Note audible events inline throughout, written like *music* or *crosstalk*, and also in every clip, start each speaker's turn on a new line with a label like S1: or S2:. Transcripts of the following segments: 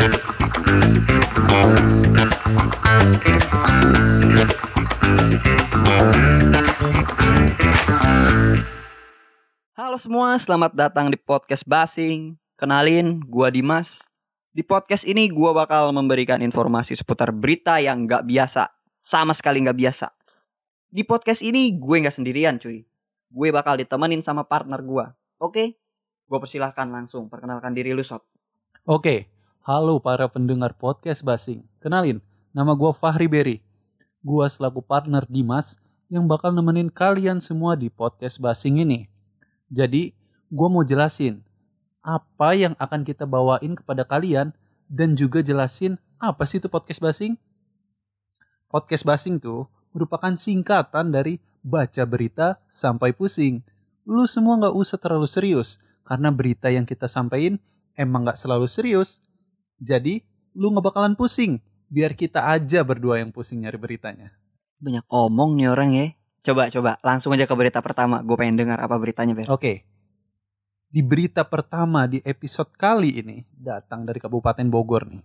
S1: Halo semua, selamat datang di podcast Basing. Kenalin, gua Dimas. Di podcast ini gua bakal memberikan informasi seputar berita yang nggak biasa, sama sekali nggak biasa. Di podcast ini gue nggak sendirian, cuy. Gue bakal ditemenin sama partner gua. Oke? Gua persilahkan langsung perkenalkan diri lu, Sob.
S2: Oke, halo para pendengar podcast Basing. Kenalin, nama gua Fahri Berry. Gua selaku partner Dimas yang bakal nemenin kalian semua di podcast Basing ini. Jadi, gua mau jelasin apa yang akan kita bawain kepada kalian dan juga jelasin apa sih itu podcast Basing. Podcast Basing tuh merupakan singkatan dari baca berita sampai pusing. Lu semua nggak usah terlalu serius karena berita yang kita sampaikan emang nggak selalu serius. Jadi, lu nggak bakalan pusing. Biar kita aja berdua yang pusing nyari beritanya.
S1: Banyak omong nih orang ya. Coba, coba. Langsung aja ke berita pertama. Gue pengen dengar apa beritanya, Ber.
S2: Oke. Di berita pertama di episode kali ini datang dari Kabupaten Bogor nih.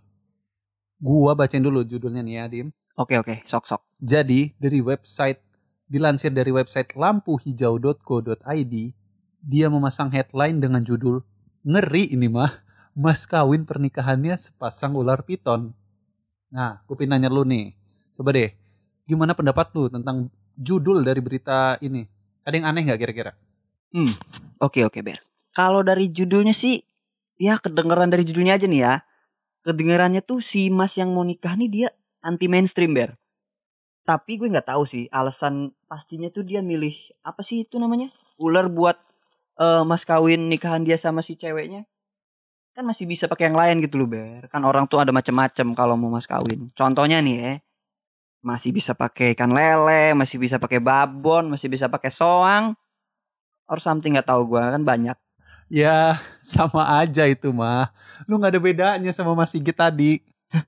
S2: Gua bacain dulu judulnya nih ya, Dim.
S1: Oke, oke. Sok-sok.
S2: Jadi, dari website dilansir dari website lampuhijau.co.id, dia memasang headline dengan judul Ngeri ini mah, mas kawin pernikahannya sepasang ular piton. Nah, pengen nanya lu nih. Coba deh, gimana pendapat lu tentang judul dari berita ini? Ada yang aneh nggak kira-kira?
S1: Hmm, oke oke Ber. Kalau dari judulnya sih, ya kedengeran dari judulnya aja nih ya. Kedengerannya tuh si Mas yang mau nikah nih dia anti mainstream Ber. Tapi gue nggak tahu sih alasan pastinya tuh dia milih apa sih itu namanya ular buat eh, mas kawin nikahan dia sama si ceweknya. Kan masih bisa pakai yang lain gitu loh Ber. Kan orang tuh ada macem-macem kalau mau mas kawin. Contohnya nih ya, masih bisa pakai ikan lele, masih bisa pakai babon, masih bisa pakai soang, or something nggak tahu gue kan banyak.
S2: Ya, *laughs* sama aja itu mah. Lu nggak ada bedanya sama Mas Sigit tadi. *laughs*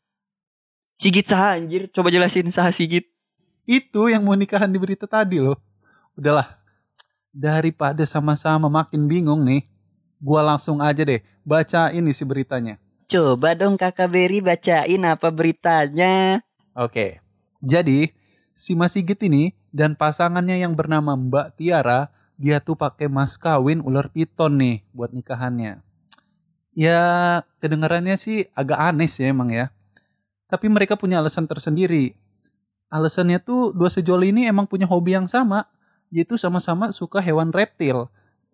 S1: Sigit sah anjir, coba jelasin sah Sigit.
S2: Itu yang mau nikahan di berita tadi loh. Udahlah, daripada sama-sama makin bingung nih, gua langsung aja deh baca ini si beritanya.
S1: Coba dong kakak Berry bacain apa beritanya.
S2: Oke. Jadi, si Mas Sigit ini dan pasangannya yang bernama Mbak Tiara, dia tuh pakai mas kawin ular piton nih buat nikahannya. Ya, kedengarannya sih agak aneh sih emang ya. Tapi mereka punya alasan tersendiri. Alasannya tuh dua sejoli ini emang punya hobi yang sama, yaitu sama-sama suka hewan reptil.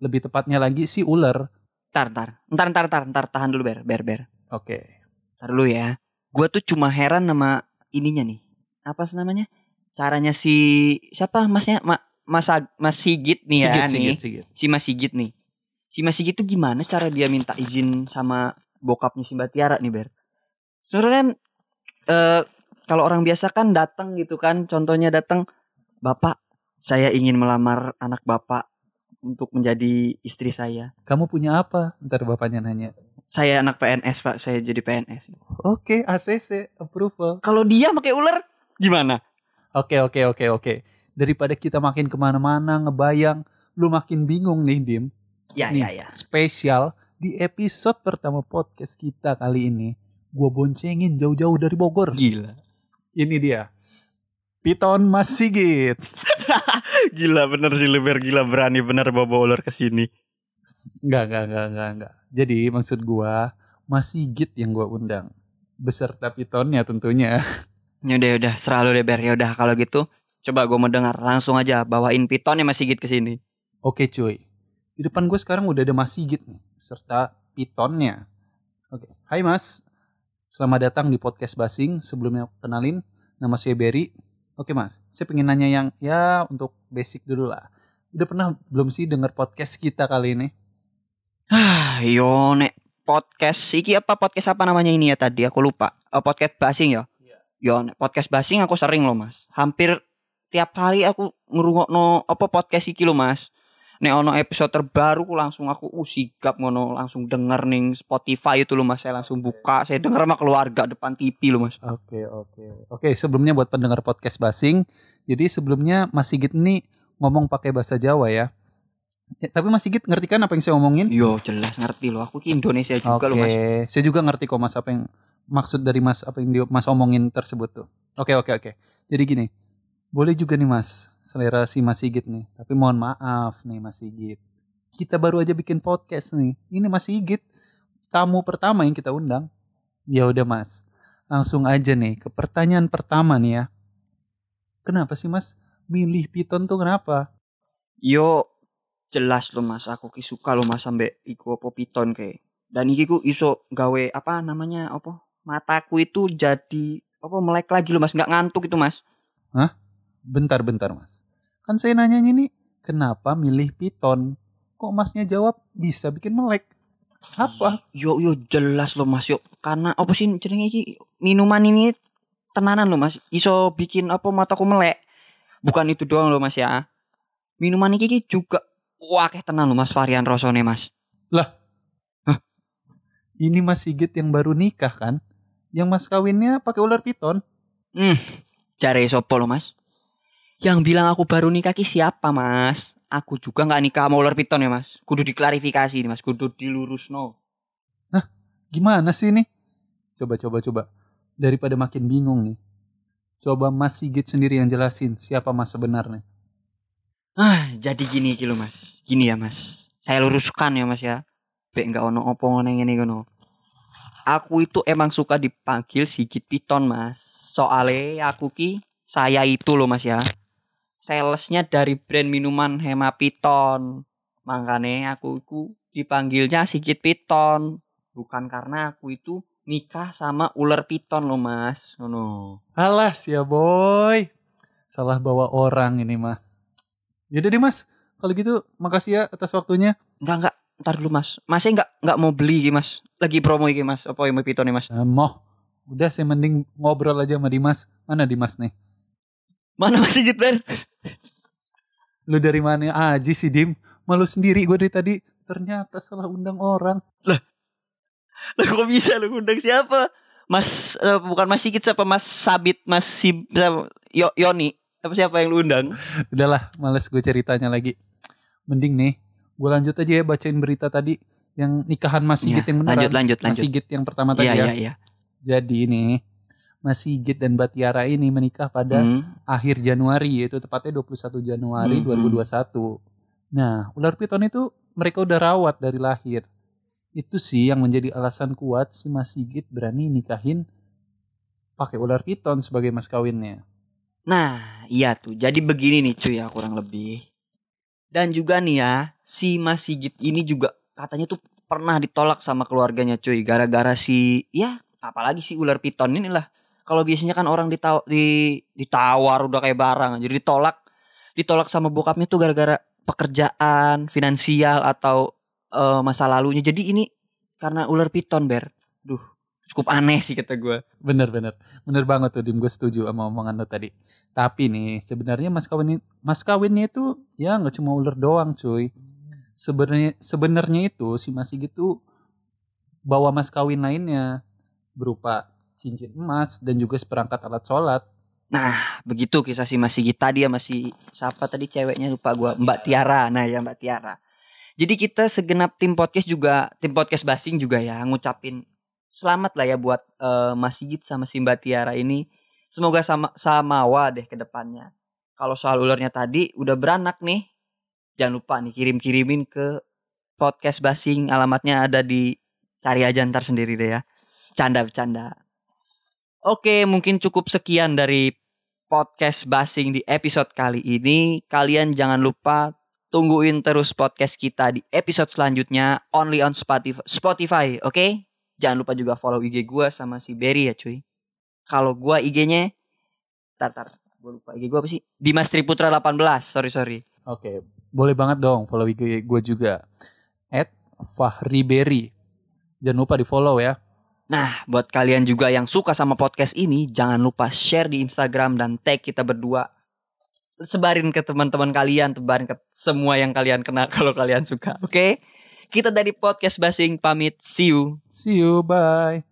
S2: Lebih tepatnya lagi si ular.
S1: Ntar, ntar, ntar, ntar, ntar, ntar, tahan dulu ber, ber, ber.
S2: Oke.
S1: Ntar dulu ya. Gua tuh cuma heran sama ininya nih. Apa namanya? Caranya si siapa masnya Ma, Mas Mas Sigit nih ya
S2: Sigit,
S1: nih.
S2: Sigit, Sigit.
S1: Si Mas Sigit nih. Si Mas Sigit tuh gimana cara dia minta izin sama bokapnya si Mbak Tiara nih ber? Sebenarnya kan eh kalau orang biasa kan datang gitu kan, contohnya datang, Bapak, saya ingin melamar anak Bapak untuk menjadi istri saya.
S2: Kamu punya apa? Ntar bapaknya nanya.
S1: Saya anak PNS Pak, saya jadi PNS.
S2: Oke, ACC approval.
S1: Kalau dia pakai ular, gimana?
S2: Oke oke oke oke. Daripada kita makin ke mana-mana ngebayang, lu makin bingung nih Dim.
S1: Ya
S2: Nih,
S1: ya ya.
S2: Spesial di episode pertama podcast kita kali ini, gua boncengin jauh-jauh dari Bogor.
S1: Gila.
S2: Ini dia, Piton Mas Sigit. *laughs*
S1: Gila bener sih Leber gila berani bener bawa ular ke sini.
S2: Enggak enggak enggak enggak enggak. Jadi maksud gua Mas Sigit yang gua undang beserta Pitonnya tentunya.
S1: Ya udah udah serah lu deh Ber. Ya udah kalau gitu coba gue mau dengar langsung aja bawain pitonnya Mas Sigit ke sini.
S2: Oke cuy. Di depan gue sekarang udah ada Mas Sigit nih, serta Pitonnya. Oke, hai Mas. Selamat datang di podcast Basing. Sebelumnya kenalin, nama saya Berry. Oke Mas, saya pengen nanya yang ya untuk basic dulu lah. Udah pernah belum sih denger podcast kita kali ini?
S1: Ah, yo nek podcast iki apa podcast apa namanya ini ya tadi aku lupa. Oh, podcast basing ya.
S2: Iya.
S1: Yo nek podcast basing aku sering loh Mas. Hampir tiap hari aku ngrungokno apa podcast iki loh Mas. Nek ono episode terbaru ku langsung aku uh sigap ngono langsung denger ning Spotify itu loh Mas. Saya langsung buka, saya denger sama keluarga depan TV loh Mas.
S2: Oke, oke. Oke, sebelumnya buat pendengar podcast Basing, jadi sebelumnya Mas Sigit ini ngomong pakai bahasa Jawa ya. Ya, tapi Mas Sigit ngerti kan apa yang saya omongin?
S1: Yo jelas ngerti loh. Aku ki Indonesia juga
S2: Oke,
S1: loh Mas.
S2: saya juga ngerti kok Mas apa yang maksud dari Mas apa yang dia Mas omongin tersebut tuh. Oke oke oke. Jadi gini, boleh juga nih Mas selera si Mas Sigit nih. Tapi mohon maaf nih Mas Sigit. Kita baru aja bikin podcast nih. Ini Mas Sigit tamu pertama yang kita undang. Ya udah Mas, langsung aja nih ke pertanyaan pertama nih ya. Kenapa sih Mas milih piton tuh kenapa?
S1: Yo jelas lo mas, aku ki suka lo mas sampai iku apa piton kayak. Dan iki ku iso gawe apa namanya apa? Mataku itu jadi apa melek lagi lo mas, nggak ngantuk itu mas.
S2: Bentar-bentar Mas. Kan saya nanyanya nih, kenapa milih piton? Kok Masnya jawab bisa bikin melek? Apa?
S1: Yo yo jelas lo mas yo. Karena apa sih jenenge iki minuman ini tenanan lo mas. Iso bikin apa mataku melek. Bukan itu doang lo mas ya. Minuman ki juga wah kayak tenan lo mas varian rosone mas.
S2: Ini Mas Sigit yang baru nikah kan? Yang Mas kawinnya pakai ular piton?
S1: Hmm, cari sopo lo mas. Yang bilang aku baru nikah ki siapa mas? Aku juga nggak nikah sama ular piton ya mas. Kudu diklarifikasi nih mas. Kudu dilurus no.
S2: Gimana sih ini? Coba coba coba. Daripada makin bingung nih. Coba Mas Sigit sendiri yang jelasin siapa Mas sebenarnya.
S1: Ah, jadi gini iki lho Mas. Gini ya Mas. Saya luruskan ya Mas ya. Bek enggak ono opo ngene ngene ngono. Aku itu emang suka dipanggil Sigit Piton Mas. Soale aku ki saya itu loh Mas ya. Salesnya dari brand minuman Hema Piton. Makanya aku itu dipanggilnya Sigit Piton. Bukan karena aku itu nikah sama ular piton loh Mas. Ngono.
S2: Alas ya boy. Salah bawa orang ini mah. Yaudah deh Mas. Kalau gitu makasih ya atas waktunya.
S1: Enggak enggak, ntar dulu Mas. Masnya enggak enggak mau beli iki Mas. Lagi promo iki Mas. Apa yang mau piton nih Mas?
S2: Eh, moh. Udah saya mending ngobrol aja sama Dimas. Mana Dimas nih?
S1: Mana Mas Sigit Ber?
S2: Lu dari mana aja sih Dim? Malu sendiri gue dari tadi. Ternyata salah undang orang.
S1: Lah kok bisa lu ngundang siapa? Mas eh, bukan Mas Sigit siapa Mas Sabit, Mas Sib? Yo, Yoni. Apa siapa yang lu undang?
S2: Udahlah, males gue ceritanya lagi. Mending nih, gue lanjut aja ya bacain berita tadi yang nikahan Mas Sigit
S1: Iya,
S2: yang beneran.
S1: lanjut, lanjut,
S2: Mas
S1: lanjut.
S2: Sigit yang pertama tadi
S1: Iya
S2: ya.
S1: iya iya.
S2: Jadi ini Mas Sigit dan Mbak Tiara ini menikah pada
S1: Hmm.
S2: akhir Januari yaitu tepatnya 21 Januari
S1: Hmm,
S2: 2021. Nah, ular piton itu mereka udah rawat dari lahir. Itu sih yang menjadi alasan kuat si Mas Sigit berani nikahin pakai ular piton sebagai mas kawinnya.
S1: Nah, iya tuh. Jadi begini nih cuy ya kurang lebih. Dan juga nih ya, si Mas Sigit ini juga katanya tuh pernah ditolak sama keluarganya cuy gara-gara si ya apalagi si ular piton ini lah. Kalau biasanya kan orang ditaw di ditawar udah kayak barang, jadi ditolak ditolak sama bokapnya tuh gara-gara pekerjaan, finansial atau eh, masa lalunya. Jadi ini karena ular piton, Ber. Duh, cukup aneh sih kata gue.
S2: Bener bener bener banget tuh Dim gue setuju sama omongan lo tadi. Tapi nih sebenarnya mas kawin mas kawinnya itu ya nggak cuma ular doang cuy. Sebenarnya sebenarnya itu si Mas Sigit tuh bawa mas kawin lainnya berupa cincin emas dan juga seperangkat alat sholat.
S1: Nah, begitu kisah si Mas Sigit tadi ya masih siapa tadi ceweknya lupa gua, Mbak Tiara. Nah, ya Mbak Tiara. Jadi kita segenap tim podcast juga, tim podcast Basing juga ya ngucapin selamat lah ya buat eh, Mas Sigit sama si Mbak Tiara ini. Semoga sama samawa deh ke depannya. Kalau soal ularnya tadi udah beranak nih. Jangan lupa nih kirim-kirimin ke podcast Basing alamatnya ada di cari aja ntar sendiri deh ya. Canda bercanda. Oke, mungkin cukup sekian dari podcast Basing di episode kali ini. Kalian jangan lupa tungguin terus podcast kita di episode selanjutnya only on Spotify, oke? Jangan lupa juga follow IG gua sama si Berry ya cuy. Kalau gua IG-nya tar tar, gua lupa IG gua apa sih? Dimas Triputra 18. Sorry sorry.
S2: Oke, boleh banget dong follow IG gue juga. At Fahri Berry. Jangan lupa di follow ya.
S1: Nah, buat kalian juga yang suka sama podcast ini, jangan lupa share di Instagram dan tag kita berdua. Sebarin ke teman-teman kalian, tebarin ke semua yang kalian kenal *laughs* kalau kalian suka, oke? Kita dari podcast Basing pamit, see you.
S2: See you, bye.